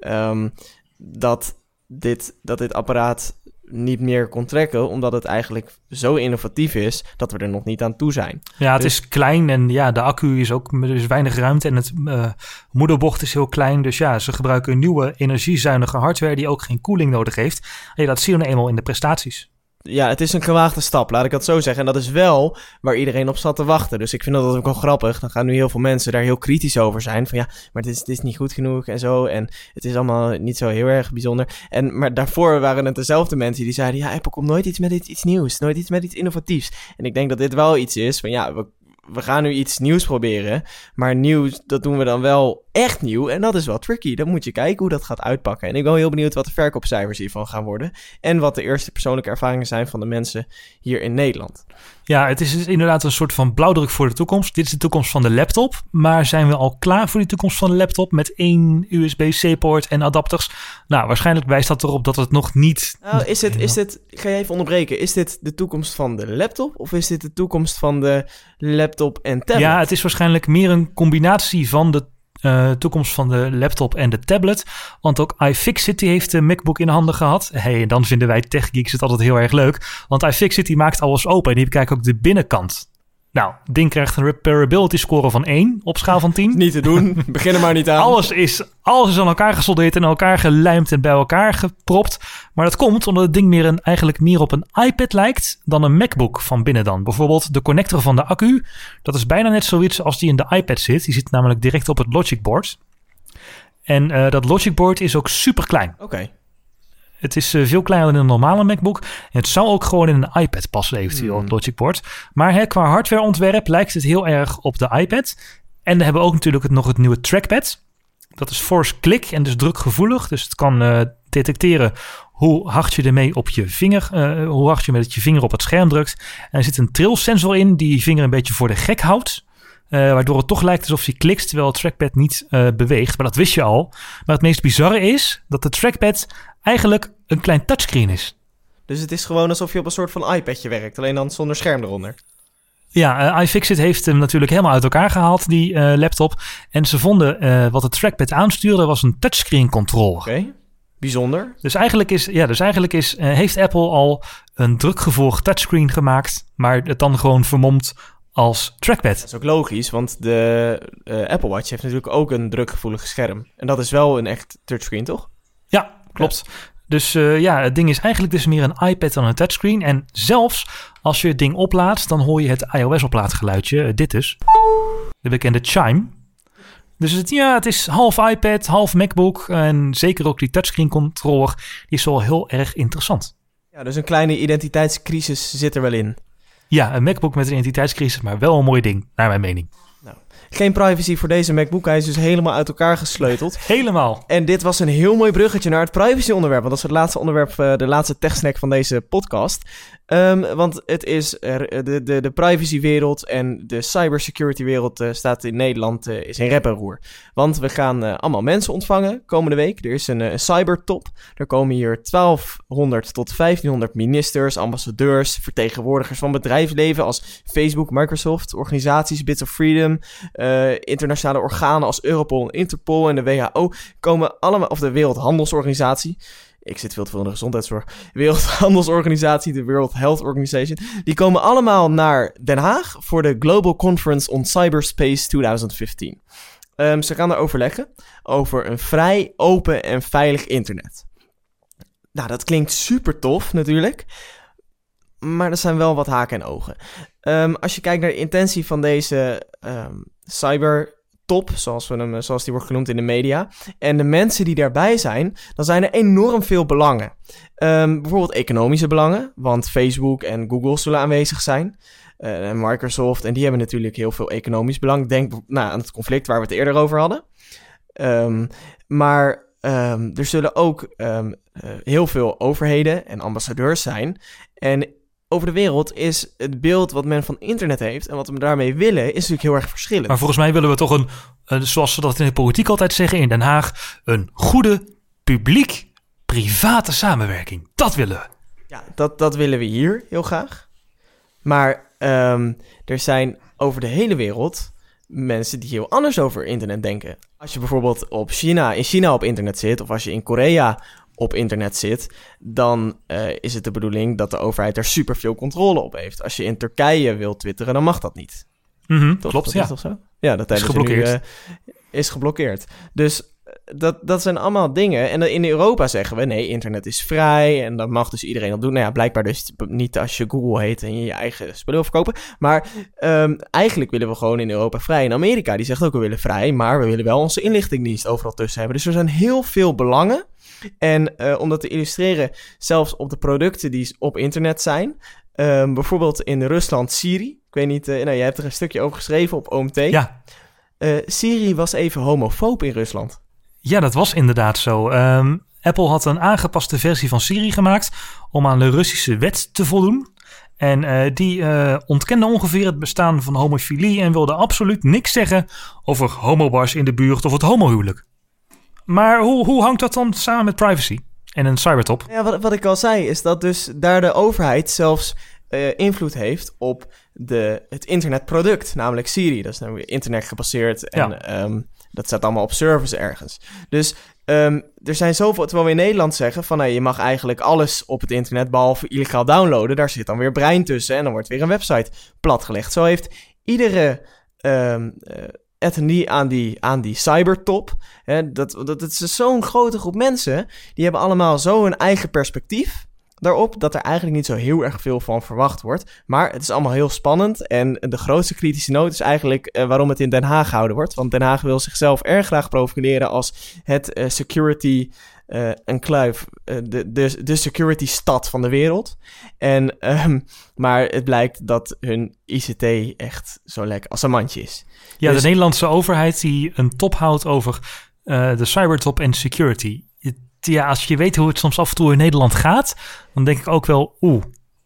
Um, dat, dit, dat dit apparaat niet meer kon trekken, omdat het eigenlijk zo innovatief is dat we er nog niet aan toe zijn. Ja, het dus... is klein en ja, de accu is ook er is weinig ruimte en het uh, moederbocht is heel klein. Dus ja, ze gebruiken een nieuwe energiezuinige hardware die ook geen koeling nodig heeft. En ja, dat zie je nou eenmaal in de prestaties ja, het is een gewaagde stap, laat ik dat zo zeggen. En dat is wel waar iedereen op zat te wachten. Dus ik vind dat ook wel grappig. Dan gaan nu heel veel mensen daar heel kritisch over zijn. Van ja, maar het is, het is niet goed genoeg en zo. En het is allemaal niet zo heel erg bijzonder. En, maar daarvoor waren het dezelfde mensen die zeiden... ja, Apple komt nooit iets met iets, iets nieuws. Nooit iets met iets innovatiefs. En ik denk dat dit wel iets is van ja, we, we gaan nu iets nieuws proberen. Maar nieuw, dat doen we dan wel echt nieuw. En dat is wel tricky. Dan moet je kijken hoe dat gaat uitpakken. En ik ben heel benieuwd wat de verkoopcijfers hiervan gaan worden. En wat de eerste persoonlijke ervaringen zijn van de mensen hier in Nederland. Ja, het is dus inderdaad een soort van blauwdruk voor de toekomst. Dit is de toekomst van de laptop. Maar zijn we al klaar voor die toekomst van de laptop met één USB-C-poort en adapters? Nou, waarschijnlijk wijst dat erop dat het nog niet. Nou, is het, is dit, ga je even onderbreken? Is dit de toekomst van de laptop of is dit de toekomst van de laptop en tablet? Ja, het is waarschijnlijk meer een combinatie van de uh, toekomst van de laptop en de tablet. Want ook iFixit heeft de MacBook in handen gehad. Hey, en dan vinden wij techgeeks het altijd heel erg leuk. Want iFixit maakt alles open en die bekijkt ook de binnenkant. Nou, ding krijgt een repairability score van 1 op schaal van 10. Niet te doen. [LAUGHS] Begin er maar niet aan. Alles is, alles is aan elkaar gesoldeerd en elkaar gelijmd en bij elkaar gepropt. Maar dat komt omdat het ding meer een, eigenlijk meer op een iPad lijkt dan een MacBook van binnen dan. Bijvoorbeeld de connector van de accu. Dat is bijna net zoiets als die in de iPad zit. Die zit namelijk direct op het Logic board. En uh, dat Logic board is ook super klein. Oké. Okay. Het is uh, veel kleiner dan een normale MacBook. Het zou ook gewoon in een iPad passen, eventueel, hmm. Logic Board. Maar hè, qua hardwareontwerp lijkt het heel erg op de iPad. En we hebben ook natuurlijk het, nog het nieuwe trackpad. Dat is force click en dus drukgevoelig. Dus het kan uh, detecteren hoe hard je ermee op je vinger, uh, hoe hard je met je vinger op het scherm drukt. En er zit een trillsensor in die je vinger een beetje voor de gek houdt. Uh, waardoor het toch lijkt alsof je klikt terwijl het trackpad niet beweegt. Maar dat wist je al. Maar het meest bizarre is dat de trackpad eigenlijk een klein touchscreen is. Dus het is gewoon alsof je op een soort van iPadje werkt, alleen dan zonder scherm eronder. Ja, uh, iFixit heeft hem natuurlijk helemaal uit elkaar gehaald, die uh, laptop. En ze vonden uh, wat het trackpad aanstuurde was een touchscreen controller. Oké, okay. bijzonder. Dus eigenlijk, is, ja, dus eigenlijk is, heeft Apple al een drukgevolg touchscreen gemaakt, maar het dan gewoon vermomd als trackpad. Dat is ook logisch, want de Apple Watch heeft natuurlijk ook een drukgevoelig scherm. En dat is wel een echt touchscreen, toch? Ja, klopt. Ja. Dus uh, ja, het ding is eigenlijk dus meer een iPad dan een touchscreen. En zelfs als je het ding oplaadt, dan hoor je het iOS-oplaadgeluidje. Uh, dit dus. De bekende chime. Dus het, ja, het is half iPad, half MacBook. En zeker ook die touchscreen controller. Die is wel heel erg interessant. Ja, dus een kleine identiteitscrisis zit er wel in. Ja, een MacBook met een identiteitscrisis, maar wel een mooi ding, naar mijn mening. Geen privacy voor deze MacBook. Hij is dus helemaal uit elkaar gesleuteld. [LAUGHS] Helemaal. En dit was een heel mooi bruggetje naar het privacy-onderwerp. Want dat is het laatste onderwerp, uh, de laatste techsnack van deze podcast. Um, want het is er, de, de, de privacywereld en de cybersecurity-wereld uh, staat in Nederland uh, is in rep en roer. Want we gaan allemaal mensen ontvangen komende week. Er is een, een cybertop. Er komen hier 1200 tot 1500 ministers, ambassadeurs, vertegenwoordigers van bedrijfsleven als Facebook, Microsoft, organisaties, Bits of Freedom, internationale organen als Europol en Interpol en de WHO komen allemaal, of de Wereldhandelsorganisatie ik zit veel te veel in de gezondheidszorg, Wereldhandelsorganisatie, de World Health Organization, die komen allemaal naar Den Haag voor de Global Conference on Cyberspace 2015. Ehm, ze gaan er overleggen over een vrij, open en veilig internet. Nou, dat klinkt super tof natuurlijk. Maar er zijn wel wat haken en ogen. Ehm, als je kijkt naar de intentie van deze um, cybertop, zoals, we hem, zoals die wordt genoemd in de media, en de mensen die daarbij zijn, dan zijn er enorm veel belangen. bijvoorbeeld economische belangen, want Facebook en Google zullen aanwezig zijn. Uh, en Microsoft, en die hebben natuurlijk heel veel economisch belang. Denk nou, aan het conflict waar we het eerder over hadden. Um, maar um, er zullen ook uh, heel veel overheden en ambassadeurs zijn. En over de wereld is het beeld wat men van internet heeft en wat we daarmee willen, is natuurlijk heel erg verschillend. Maar volgens mij willen we toch een, een zoals ze dat in de politiek altijd zeggen in Den Haag, een goede publiek-private samenwerking. Dat willen we. Ja, dat, dat willen we hier heel graag. Maar um, er zijn over de hele wereld mensen die heel anders over internet denken. Als je bijvoorbeeld op China, in China op internet zit, of als je in Korea op internet zit, dan uh, is het de bedoeling dat de overheid er super veel controle op heeft. Als je in Turkije wilt twitteren, dan mag dat niet. Mm -hmm, klopt, dat ja. Is toch zo? Ja, dat is geblokkeerd. Nu, uh, is geblokkeerd. Dus dat, dat zijn allemaal dingen. En in Europa zeggen we nee, internet is vrij en dat mag dus iedereen op doen. Nou ja, blijkbaar dus niet als je Google heet en je je eigen spullen wil verkopen. Maar um, eigenlijk willen we gewoon in Europa vrij. In Amerika, die zegt ook we willen vrij, maar we willen wel onze inlichtingendienst overal tussen hebben. Dus er zijn heel veel belangen. En uh, om dat te illustreren, zelfs op de producten die op internet zijn. Um, bijvoorbeeld in Rusland Siri. Ik weet niet, uh, nou, jij hebt er een stukje over geschreven op OMT. Ja. Uh, Siri was even homofoob in Rusland. Ja, dat was inderdaad zo. Um, Apple had een aangepaste versie van Siri gemaakt om aan de Russische wet te voldoen. En uh, die uh, ontkende ongeveer het bestaan van homofilie en wilde absoluut niks zeggen over homobars in de buurt of het homohuwelijk. Maar hoe, hoe hangt dat dan samen met privacy en een cybertop? Ja, wat, wat ik al zei is dat dus daar de overheid zelfs uh, invloed heeft op de, het internetproduct, namelijk Siri. Dat is weer internet gebaseerd en ja. um, dat staat allemaal op servers ergens. Dus um, er zijn zoveel, terwijl we in Nederland zeggen van nee, je mag eigenlijk alles op het internet behalve illegaal downloaden. Daar zit dan weer brein tussen en dan wordt weer een website platgelegd. Zo heeft iedere um, uh, etnie aan die, aan die cybertop. Hè, dat, dat, dat is zo'n grote groep mensen. Die hebben allemaal zo hun eigen perspectief daarop dat er eigenlijk niet zo heel erg veel van verwacht wordt. Maar het is allemaal heel spannend. En de grootste kritische noot is eigenlijk uh, waarom het in Den Haag gehouden wordt. Want Den Haag wil zichzelf erg graag profileren als het uh, security uh, enclave, de, de, de security stad van de wereld. En, um, maar het blijkt dat hun ICT echt zo lekker als een mandje is. Ja, dus, de Nederlandse overheid die een top houdt over de cybertop en security ja, als je weet hoe het soms af en toe in Nederland gaat, dan denk ik ook wel, oeh.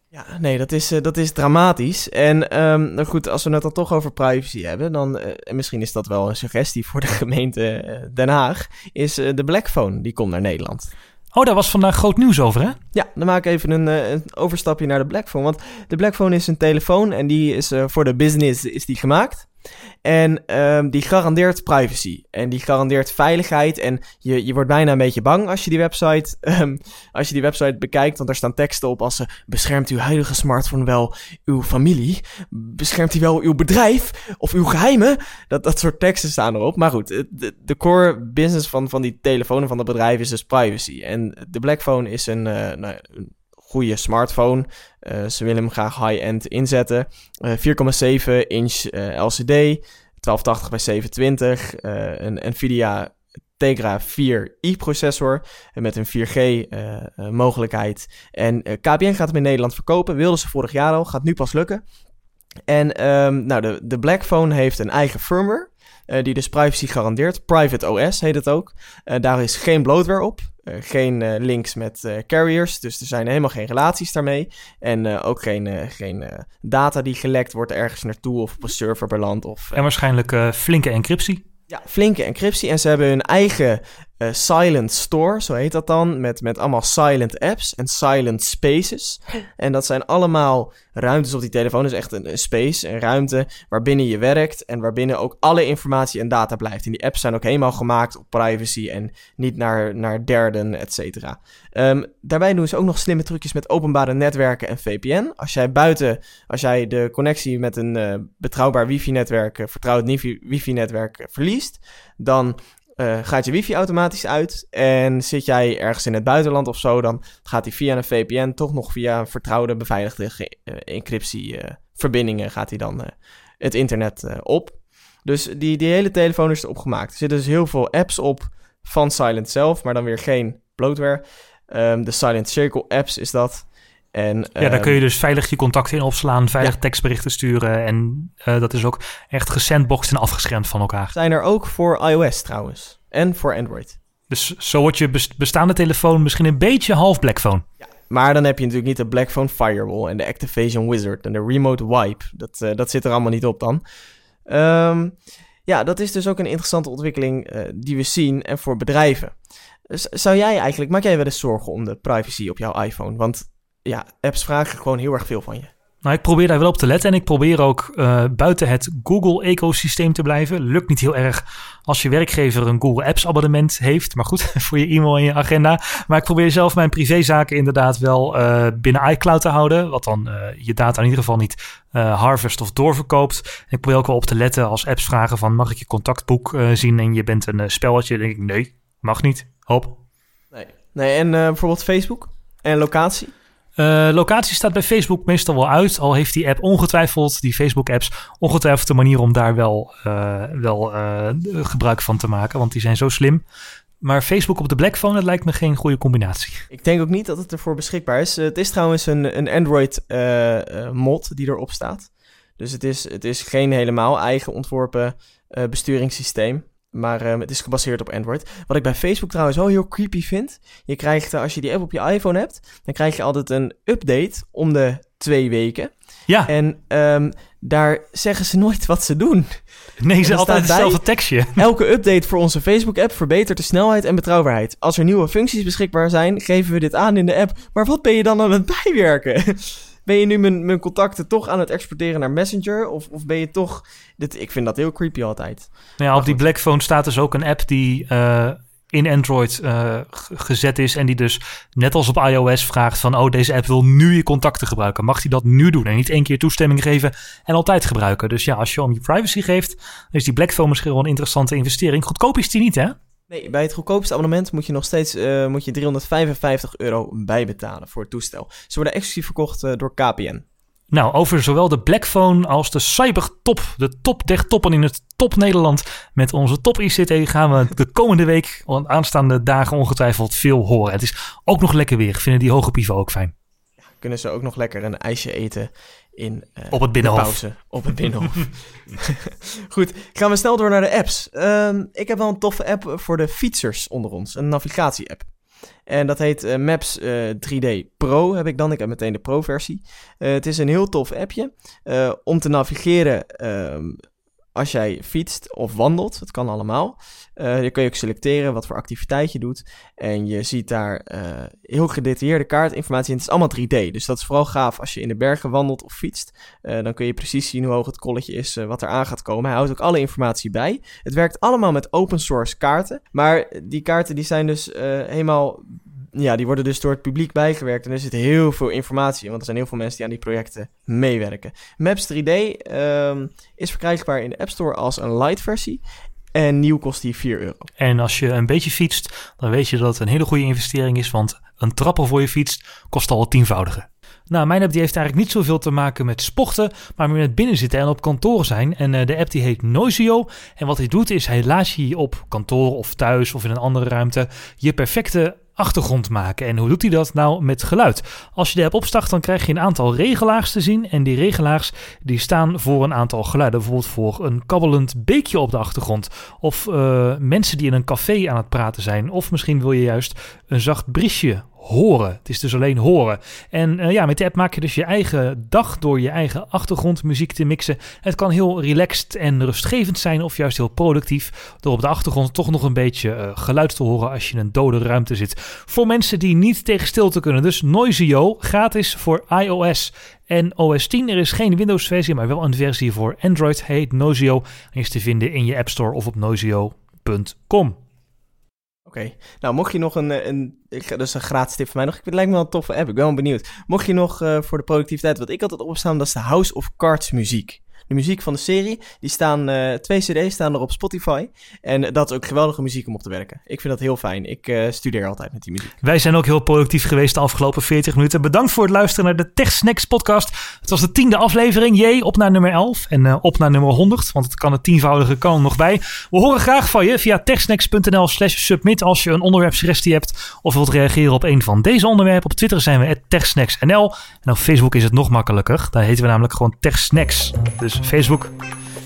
Ja, nee, dat is, uh, dat is dramatisch. En um, nou goed, als we het dan toch over privacy hebben, dan, uh, en misschien is dat wel een suggestie voor de [LAUGHS] gemeente uh, Den Haag, is de Blackphone, die komt naar Nederland. Oh, daar was vandaag groot nieuws over, hè? Ja, dan maak ik even een, een overstapje naar de Blackphone. Want de Blackphone is een telefoon en die is voor de business is die gemaakt. En um, die garandeert privacy. En die garandeert veiligheid. En je, je wordt bijna een beetje bang als je die website, um, [LAUGHS] als je die website bekijkt. Want daar staan teksten op als ze beschermt uw huidige smartphone wel uw familie? Beschermt hij wel uw bedrijf? Of uw geheimen? Dat, dat soort teksten staan erop. Maar goed, de, core business van, van die telefoon van dat bedrijf is dus privacy. En de Blackphone is een, uh, nou, een goede smartphone. Uh, ze willen hem graag high-end inzetten. Uh, 4,7 inch uh, LCD, 1280 bij 720, een Nvidia Tegra 4i processor met een 4G mogelijkheid. En KPN gaat hem in Nederland verkopen. Wilden ze vorig jaar al, gaat nu pas lukken. En um, nou, de, de Blackphone heeft een eigen firmware. Die dus privacy garandeert. Private OS heet het ook. Daar is geen bloatware op. Uh, geen links met carriers. Dus er zijn helemaal geen relaties daarmee. En ook geen, geen data die gelekt wordt ergens naartoe of op een server belandt. Of, en waarschijnlijk flinke encryptie. Ja, flinke encryptie. En ze hebben hun eigen eh, Silent Store, zo heet dat dan, met, met allemaal silent apps en silent spaces. [LAUGHS] En dat zijn allemaal ruimtes op die telefoon, dus echt een, een space, een ruimte waarbinnen je werkt en waarbinnen ook alle informatie en data blijft. En die apps zijn ook helemaal gemaakt op privacy en niet naar, naar derden, et cetera. Ehm, daarbij doen ze ook nog slimme trucjes met openbare netwerken en VPN. Als jij buiten, als jij de connectie met een uh, betrouwbaar wifi-netwerk, uh, vertrouwd wifi-netwerk verliest, dan uh, gaat je wifi automatisch uit. En zit jij ergens in het buitenland of zo, dan gaat hij via een VPN toch nog via vertrouwde beveiligde uh, encryptieverbindingen gaat hij dan het internet op. Dus die, die hele telefoon is erop gemaakt. Er zitten dus heel veel apps op van Silent zelf, maar dan weer geen bloatware. Um, de Silent Circle apps is dat. En, ja, daar kun je dus veilig je contacten in opslaan, veilig ja. tekstberichten sturen. En uh, dat is ook echt gesandboxed en afgeschermd van elkaar. Zijn er ook voor iOS trouwens. En voor Android. Dus zo wordt je bestaande telefoon misschien een beetje half Blackphone. Ja, maar dan heb je natuurlijk niet de Blackphone Firewall en de Activation Wizard en de Remote Wipe. Dat, uh, dat zit er allemaal niet op dan. Um, ja, dat is dus ook een interessante ontwikkeling uh, die we zien en voor bedrijven. Dus zou jij eigenlijk, maak jij wel eens zorgen om de privacy op jouw iPhone? Want ja, apps vragen gewoon heel erg veel van je. Nou, ik probeer daar wel op te letten en ik probeer ook uh, buiten het Google-ecosysteem te blijven. Lukt niet heel erg als je werkgever een Google Apps abonnement heeft, maar goed, [LAUGHS] voor je e-mail en je agenda. Maar ik probeer zelf mijn privézaken inderdaad wel uh, binnen iCloud te houden, wat dan uh, je data in ieder geval niet harvest of doorverkoopt. En ik probeer ook wel op te letten als apps vragen van mag ik je contactboek zien en je bent een spelletje, dan denk ik nee, mag niet, hop. Nee, nee en bijvoorbeeld Facebook en locatie? Uh, locatie staat bij Facebook meestal wel uit. Al heeft die app ongetwijfeld, die Facebook-apps, ongetwijfeld een manier om daar wel, uh, wel uh, gebruik van te maken. Want die zijn zo slim. Maar Facebook op de Blackphone, dat lijkt me geen goede combinatie. Ik denk ook niet dat het ervoor beschikbaar is. het is trouwens een, een Android-mod die erop staat. Dus het is, het is geen helemaal eigen ontworpen besturingssysteem. Maar um, het is gebaseerd op Android. Wat ik bij Facebook trouwens wel heel creepy vind. Je krijgt, als je die app op je iPhone hebt, dan krijg je altijd een update om de twee weken. Ja. En um, daar zeggen ze nooit wat ze doen. Nee, ze altijd hetzelfde tekstje. [LAUGHS] Elke update voor onze Facebook-app verbetert de snelheid en betrouwbaarheid. Als er nieuwe functies beschikbaar zijn, geven we dit aan in de app. Maar wat ben je dan aan het bijwerken? [LAUGHS] ben je nu mijn, mijn contacten toch aan het exporteren naar Messenger? Of, of ben je toch... Dit, ik vind dat heel creepy altijd. Nou ja, op die Blackphone staat dus ook een app die uh, in Android uh, gezet is... en die dus net als op iOS vraagt van... oh, deze app wil nu je contacten gebruiken. Mag die dat nu doen? En niet één keer toestemming geven en altijd gebruiken. Dus ja, als je om je privacy geeft... is die Blackphone misschien wel een interessante investering. Goedkoop is die niet, hè? Nee, bij het goedkoopste abonnement moet je nog steeds uh, moet je 355 euro bijbetalen voor het toestel. Ze worden exclusief verkocht uh, door KPN. Nou, over zowel de Blackphone als de Cybertop, de top der toppen in het top Nederland met onze top ICT gaan we de komende week, aanstaande dagen ongetwijfeld veel horen. Het is ook nog lekker weer. Vinden die hoge pieven ook fijn. Ja, kunnen ze ook nog lekker een ijsje eten in uh, op het binnenhof. pauze op het binnenhof. [LAUGHS] Goed, gaan we snel door naar de apps. Uh, ik heb wel een toffe app voor de fietsers onder ons, een navigatie-app. En dat heet uh, Maps 3D Pro, heb ik dan. Ik heb meteen de Pro-versie. het is een heel tof appje om te navigeren ehm, als jij fietst of wandelt, dat kan allemaal. Uh, je kun je ook selecteren wat voor activiteit je doet. En je ziet daar uh, heel gedetailleerde kaartinformatie. En het is allemaal 3D. Dus dat is vooral gaaf als je in de bergen wandelt of fietst. Uh, dan kun je precies zien hoe hoog het kolletje is, wat er aan gaat komen. Hij houdt ook alle informatie bij. Het werkt allemaal met open source kaarten. Maar die kaarten die zijn dus helemaal ja, die worden dus door het publiek bijgewerkt. En er zit heel veel informatie in, want er zijn heel veel mensen die aan die projecten meewerken. Maps 3D um, is verkrijgbaar in de App Store als een light versie. En nieuw kost die 4 euro. En als je een beetje fietst, dan weet je dat het een hele goede investering is. Want een trappel voor je fietst kost al het tienvoudige. Nou, mijn app die heeft eigenlijk niet zoveel te maken met sporten, maar meer met binnenzitten en op kantoor zijn. En uh, de app die heet Noisio. En wat hij doet is, hij laat je op kantoor of thuis of in een andere ruimte je perfecte achtergrond maken. En hoe doet hij dat nou met geluid? Als je de app opstart, dan krijg je een aantal regelaars te zien. En die regelaars die staan voor een aantal geluiden. Bijvoorbeeld voor een kabbelend beekje op de achtergrond. Of uh, mensen die in een café aan het praten zijn. Of misschien wil je juist een zacht briesje horen. Het is dus alleen horen. En uh, ja, met de app maak je dus je eigen dag door je eigen achtergrondmuziek te mixen. Het kan heel relaxed en rustgevend zijn of juist heel productief. Door op de achtergrond toch nog een beetje uh, geluid te horen als je in een dode ruimte zit. Voor mensen die niet tegen stilte kunnen. Dus Noisio, gratis voor iOS en OS 10. Er is geen Windows versie, maar wel een versie voor Android. Heet Noisio. En is te vinden in je App Store of op noisio.com. Oké, nou mocht je nog een, een, dat is een gratis tip van mij nog, het lijkt me wel een toffe app, ik ben wel benieuwd. Mocht je nog uh, voor de productiviteit, wat ik altijd opstaan, dat is de House of Cards muziek de muziek van de serie. Die staan, uh, twee cd's staan er op Spotify. En dat is ook geweldige muziek om op te werken. Ik vind dat heel fijn. Ik uh, studeer altijd met die muziek. Wij zijn ook heel productief geweest de afgelopen 40 minuten. Bedankt voor het luisteren naar de Tech Snacks podcast. Het was de tiende aflevering. Jee, op naar nummer 11 en uh, op naar nummer 100. Want het kan het tienvoudige er nog bij. We horen graag van je via techsnacks.nl slash submit als je een onderwerpsuggestie hebt. Of wilt reageren op een van deze onderwerpen. Op Twitter zijn we techsnacksnl. En op Facebook is het nog makkelijker. Daar heten we namelijk gewoon techsnacks. Dus Facebook.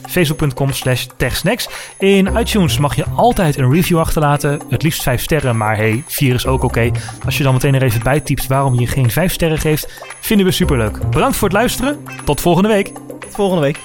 Facebook.com slash techsnacks. In iTunes mag je altijd een review achterlaten. Het liefst 5 sterren, maar hey, 4 is ook oké. Als je dan meteen er even bij typt waarom je geen 5 sterren geeft, vinden we superleuk. Bedankt voor het luisteren. Tot volgende week. Tot volgende week.